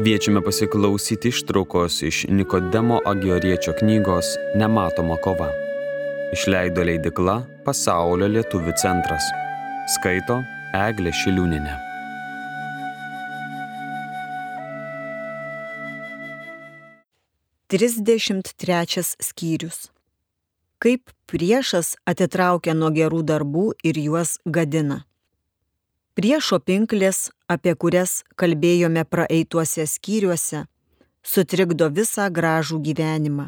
Kviečiame pasiklausyti ištraukos iš Nikodemo Agioriečio knygos Nematoma kova. Išleido leidikla Pasaulio lietuvių centras. Skaito Eglė Šiliūninė. Trisdešimt trečias skyrius. Kaip priešas atitraukia nuo gerų darbų ir juos gadina. Priešo pinklės, apie kurias kalbėjome praeituose skyriuose, sutrikdo visą gražų gyvenimą.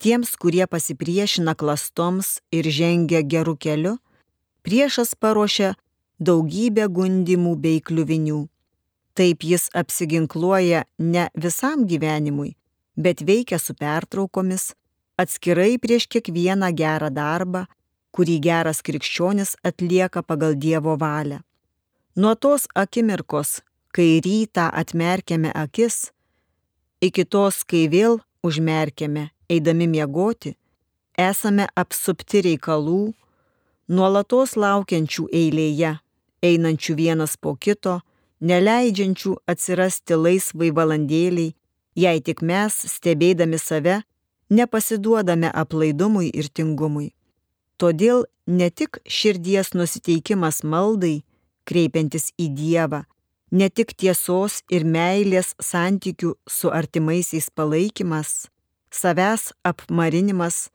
Tiems, kurie pasipriešina klastoms ir žengia gerų keliu, priešas paruošia daugybę gundimų bei kliuvinių. Taip jis apsiginkluoja ne visam gyvenimui, bet veikia su pertraukomis, atskirai prieš kiekvieną gerą darbą, kurį geras krikščionis atlieka pagal Dievo valią. Nuo tos akimirkos, kai rytą atmerkėme akis, iki tos, kai vėl užmerkėme, eidami miegoti, esame apsupti reikalų, nuolatos laukiančių eilėje, einančių vienas po kito, neleidžiančių atsirasti laisvai valandėliai, jei tik mes, stebėdami save, nepasiduodame aplaidumui ir tingumui. Todėl ne tik širdies nusiteikimas maldai, kreipiantis į Dievą, ne tik tiesos ir meilės santykių su artimaisiais palaikymas, savęs apmarinimas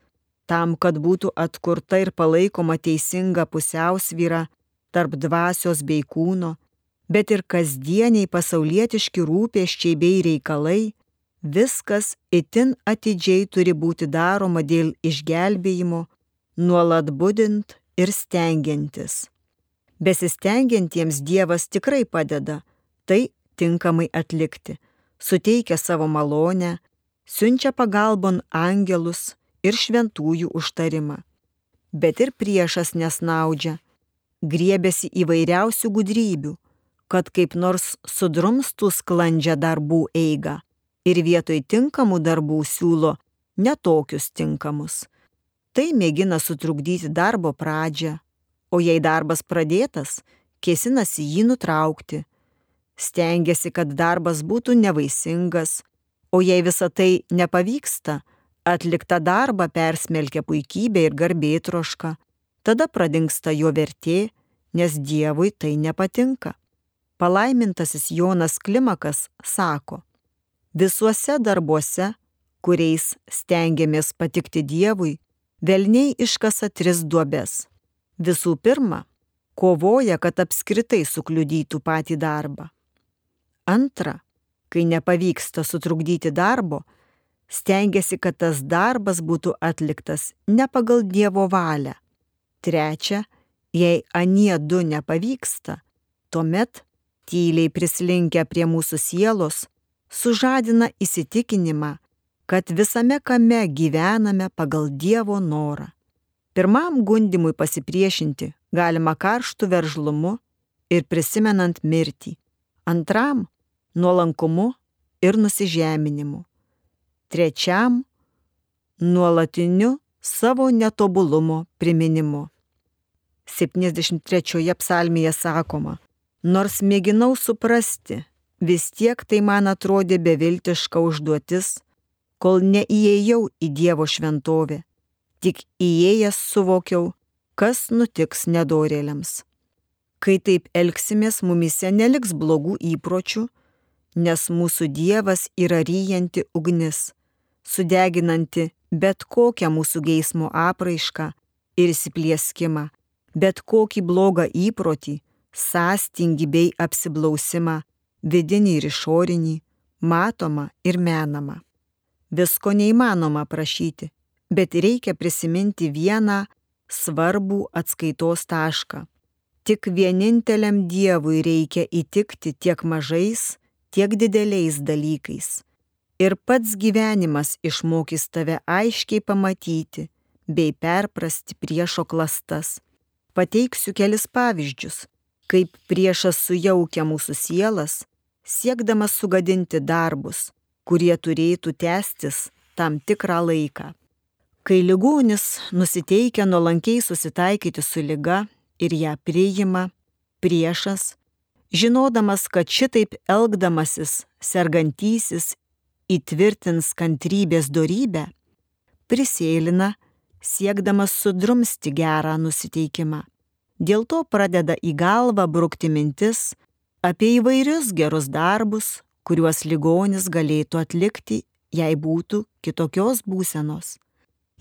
tam, kad būtų atkurta ir palaikoma teisinga pusiausvyra tarp dvasios bei kūno, bet ir kasdieniai pasaulietiški rūpeščiai bei reikalai, viskas itin atidžiai turi būti daroma dėl išgelbėjimo, nuolat budint ir stengiantis. Besistengiantiems Dievas tikrai padeda tai tinkamai atlikti, suteikia savo malonę, siunčia pagalbon angelus ir šventųjų užtarimą. Bet ir priešas nesnaudžia, griebėsi įvairiausių gudrybių, kad kaip nors sudrumstų sklandžią darbų eigą ir vietoj tinkamų darbų siūlo netokius tinkamus. Tai mėgina sutrukdyti darbo pradžią, o jei darbas pradėtas, kėsinasi jį nutraukti. Stengiasi, kad darbas būtų nevaisingas, o jei visa tai nepavyksta, atliktą darbą persmelkia puikybė ir garbėtroška, tada pradingsta jo vertė, nes Dievui tai nepatinka. Palaimintasis Jonas Klimakas sako, visuose darbuose, kuriais stengiamės patikti Dievui, velniai iškasa tris duobes Visų pirma, kovoja, kad apskritai sukliudytų patį darbą. Antra, kai nepavyksta sutrukdyti darbo, stengiasi, kad tas darbas būtų atliktas ne pagal Dievo valią. Trečia, jei anie du nepavyksta, tuomet tyliai prislinkę prie mūsų sielos, sužadina įsitikinimą, kad visame kame gyvename pagal Dievo norą. Pirmam gundimui pasipriešinti galima karštų veržlumu ir prisimenant mirtį. Antram - nuolankumu ir nusižeminimu. Trečiam - nuolatiniu savo netobulumo priminimu. 73 psalmėje sakoma, nors mėginau suprasti, vis tiek tai man atrodė beviltiška užduotis, kol neįėjau į Dievo šventovę Tik įėjęs suvokiau, kas nutiks nedorėliams. Kai taip elgsimės, mumise neliks blogų įpročių, nes mūsų Dievas yra ryjanti ugnis, sudeginanti bet kokią mūsų geismo apraišką ir įsiplieskimą, bet kokį blogą įprotį, sąstingi bei apsiblausimą, vidinį ir išorinį, matomą ir menamą. Visko neįmanoma prašyti, bet reikia prisiminti vieną svarbų atskaitos tašką. Tik vieninteliam Dievui reikia įtikti tiek mažais, tiek dideliais dalykais. Ir pats gyvenimas išmokys tave aiškiai pamatyti bei perprasti priešo klastas. Pateiksiu kelis pavyzdžius, kaip priešas sujaukia mūsų sielas, siekdamas sugadinti darbus, kurie turėtų tęstis tam tikrą laiką. Kai ligonis nusiteikia nuolankiai susitaikyti su lyga ir ją priima, priešas, žinodamas, kad šitaip elgdamasis sergantysis įtvirtins kantrybės darybę, prisėlina, siekdamas sudrumsti gerą nusiteikimą. Dėl to pradeda į galvą brukti mintis apie įvairius gerus darbus, kuriuos ligonis galėtų atlikti, jei būtų kitokios būsenos.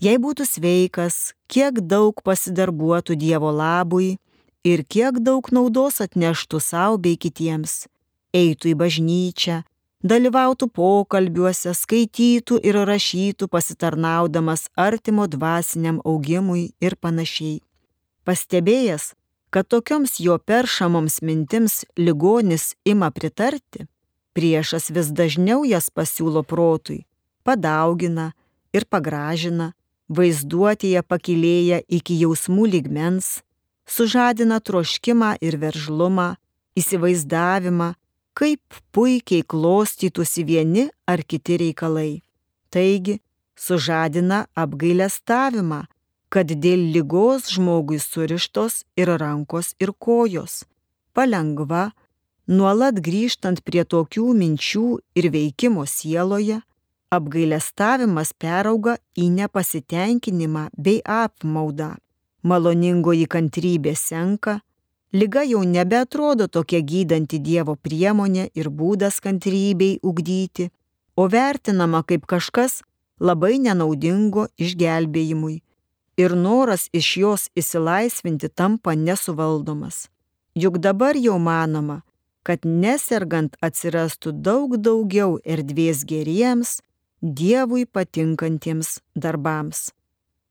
Jei būtų sveikas, kiek daug pasidarbuotų Dievo labui ir kiek daug naudos atneštų savo bei kitiems, eitų į bažnyčią, dalyvautų pokalbiuose, skaitytų ir rašytų pasitarnaudamas artimo dvasiniam augimui ir panašiai. Pastebėjęs, kad tokioms jo peršamoms mintims ligonis ima pritarti, priešas vis dažniau jas pasiūlo protui, padaugina ir pagražina, vaizduotėje pakilėja iki jausmų lygmens, sužadina troškimą ir veržlumą, įsivaizdavimą, kaip puikiai klostytųsi vieni ar kiti reikalai. Taigi, sužadina apgailestavimą, kad dėl lygos žmogui surištos ir rankos ir kojos. Palengva, nuolat grįžtant prie tokių minčių ir veikimo sieloje, apgailestavimas perauga į nepasitenkinimą bei apmaudą. Maloningoji kantrybė senka, lyga jau nebeatrodo tokia gydanti Dievo priemonė ir būdas kantrybei ugdyti, o vertinama kaip kažkas labai nenaudingo išgelbėjimui. Ir noras iš jos įsilaisvinti tampa nesuvaldomas. Juk dabar jau manoma, kad nesergant atsirastų daug daugiau erdvės geriems, Dievui patinkantiems darbams.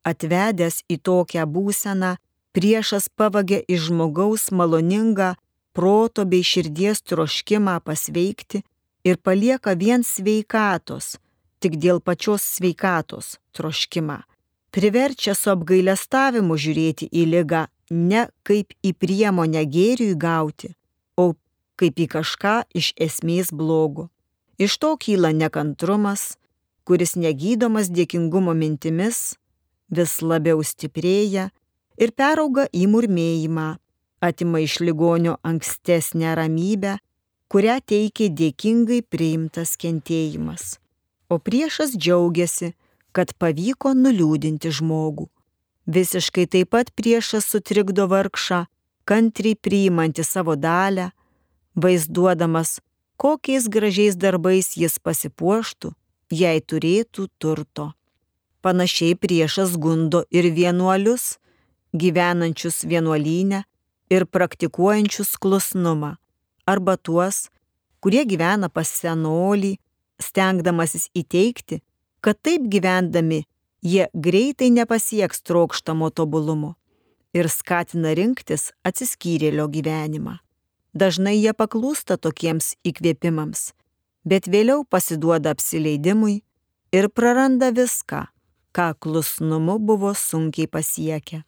Atvedęs į tokią būseną, priešas pavagė iš žmogaus maloningą proto bei širdies troškimą pasveikti ir palieka vien sveikatos, tik dėl pačios sveikatos troškimą. Priverčia su apgailestavimu žiūrėti į lygą ne kaip į priemonę gėriui gauti, o kaip į kažką iš esmės blogo. Iš to kyla nekantrumas, kuris negydomas dėkingumo mintimis vis labiau stiprėja ir perauga į murmėjimą, atima iš ligonio ankstesnę ramybę, kurią teikia dėkingai priimtas kentėjimas. O priešas džiaugiasi, kad pavyko nuliūdinti žmogų. Visiškai taip pat priešas sutrikdo vargšą, kantriai priimanti savo dalę, vaizduodamas, kokiais gražiais darbais jis pasipuoštų, jei turėtų turto. Panašiai priešas gundo ir vienuolius, gyvenančius vienuolynę ir praktikuojančius klusnumą, arba tuos, kurie gyvena pas senolį, stengdamasis įteikti, kad taip gyvendami jie greitai nepasieks trokštamo tobulumo ir skatina rinktis atsiskyrėlio gyvenimą. Dažnai jie paklūsta tokiems įkvėpimams, bet vėliau pasiduoda apsileidimui ir praranda viską, ką klusnumu buvo sunkiai pasiekę.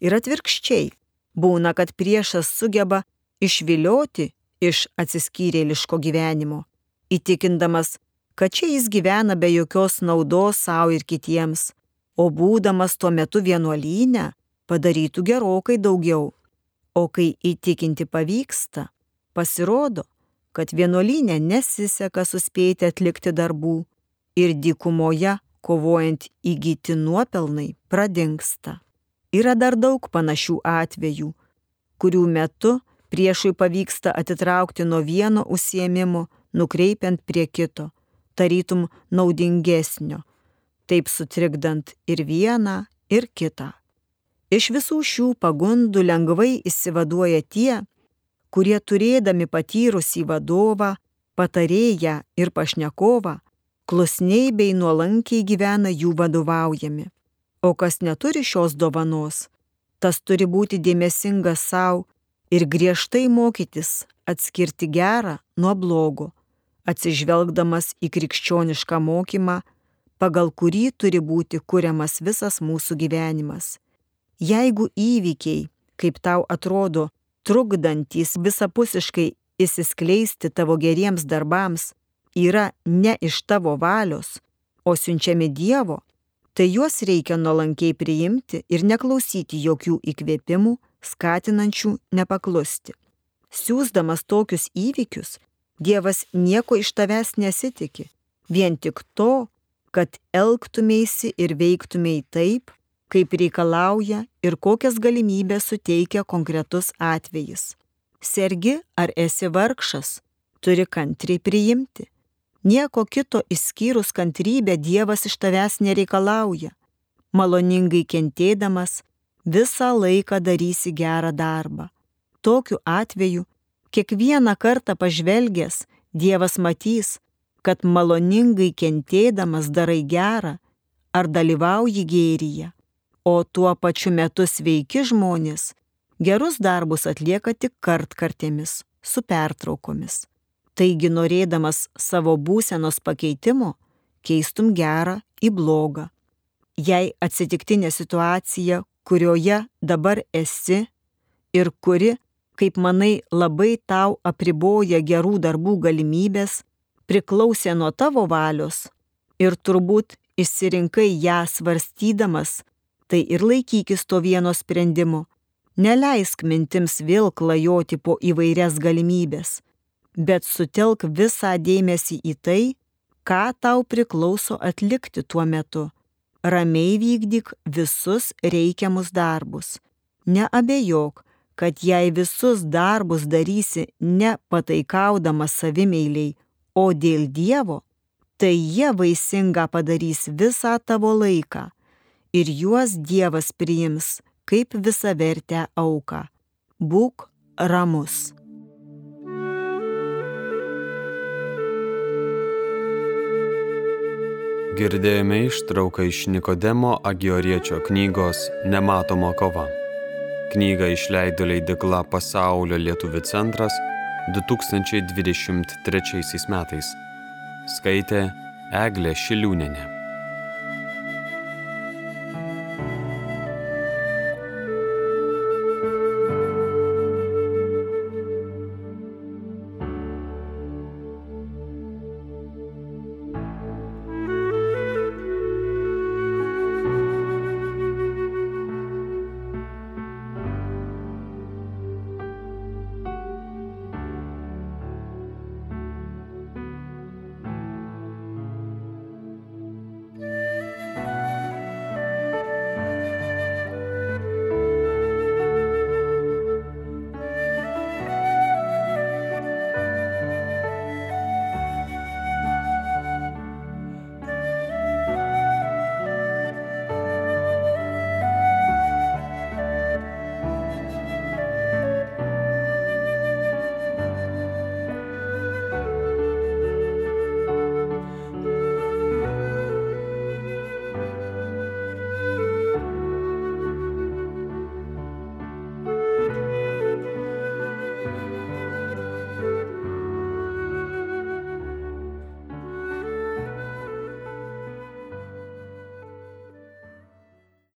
Ir atvirkščiai, būna, kad priešas sugeba išvilioti iš atsiskyrėliško gyvenimo, įtikindamas, kad čia jis gyvena be jokios naudos savo ir kitiems, o būdamas tuo metu vienuolynę padarytų gerokai daugiau. O kai įtikinti pavyksta, pasirodo, kad vienuolynė nesiseka suspėti atlikti darbų ir dykumoje kovojant įgyti nuopelnai pradingsta. Yra dar daug panašių atvejų, kurių metu priešui pavyksta atitraukti nuo vieno užsiemimo, nukreipiant prie kito, tarytum naudingesnio, taip sutrikdant ir vieną, ir kitą. Iš visų šių pagundų lengvai įsivaduoja tie, kurie turėdami patyrusį vadovą, patarėją ir pašnekovą, klusniai bei nuolankiai gyvena jų vadovaujami. O kas neturi šios dovanos, tas turi būti dėmesingas savo ir griežtai mokytis atskirti gerą nuo blogo, atsižvelgdamas į krikščionišką mokymą, pagal kurį turi būti kuriamas visas mūsų gyvenimas. Jeigu įvykiai, kaip tau atrodo, trukdantys visapusiškai įsiskleisti tavo geriems darbams, yra ne iš tavo valios, o siunčiami Dievo, tai juos reikia nuolankiai priimti ir neklausyti jokių įkvėpimų, skatinančių nepaklusti. Siūsdamas tokius įvykius, Dievas nieko iš tavęs nesitikė, vien tik to, kad elgtumėsi ir veiktumėi taip, kaip reikalauja ir kokias galimybės suteikia konkretus atvejis. Sergi ar esi vargšas, turi kantriai priimti. Nieko kito išskyrus kantrybę Dievas iš tavęs nereikalauja. Maloningai kentėdamas, visą laiką darysi gerą darbą. Tokiu atveju Kiekvieną kartą pažvelgęs, Dievas matys, kad maloningai kentėdamas darai gerą ar dalyvauji gėryje, o tuo pačiu metu sveiki žmonės gerus darbus atlieka tik kartkartėmis, su pertraukomis. Taigi norėdamas savo būsenos pakeitimo, keistum gerą į blogą. Jei atsitiktinė situacija, kurioje dabar esi ir kuri kaip manai, labai tau apriboja gerų darbų galimybės, priklausė nuo tavo valios ir turbūt išsirinkai ją svarstydamas, tai ir laikykis to vieno sprendimu. Neleisk mintims vėl klajoti po įvairias galimybės, bet sutelk visą dėmesį į tai, ką tau priklauso atlikti tuo metu. Ramiai vykdyk visus reikiamus darbus. Neabejok, kad jei visus darbus darysi ne pataikaudamas savimėliai, o dėl Dievo, tai jie vaisingą padarys visą tavo laiką ir juos Dievas priims kaip visą vertę auką. Būk ramus. Girdėjome ištrauką iš Nikodemo Agioriečio knygos Nematoma kova. Knygą išleido leidikla Pasaulio lietuvių centras 2023 metais. Skaitė Eglė Šiliūnenė.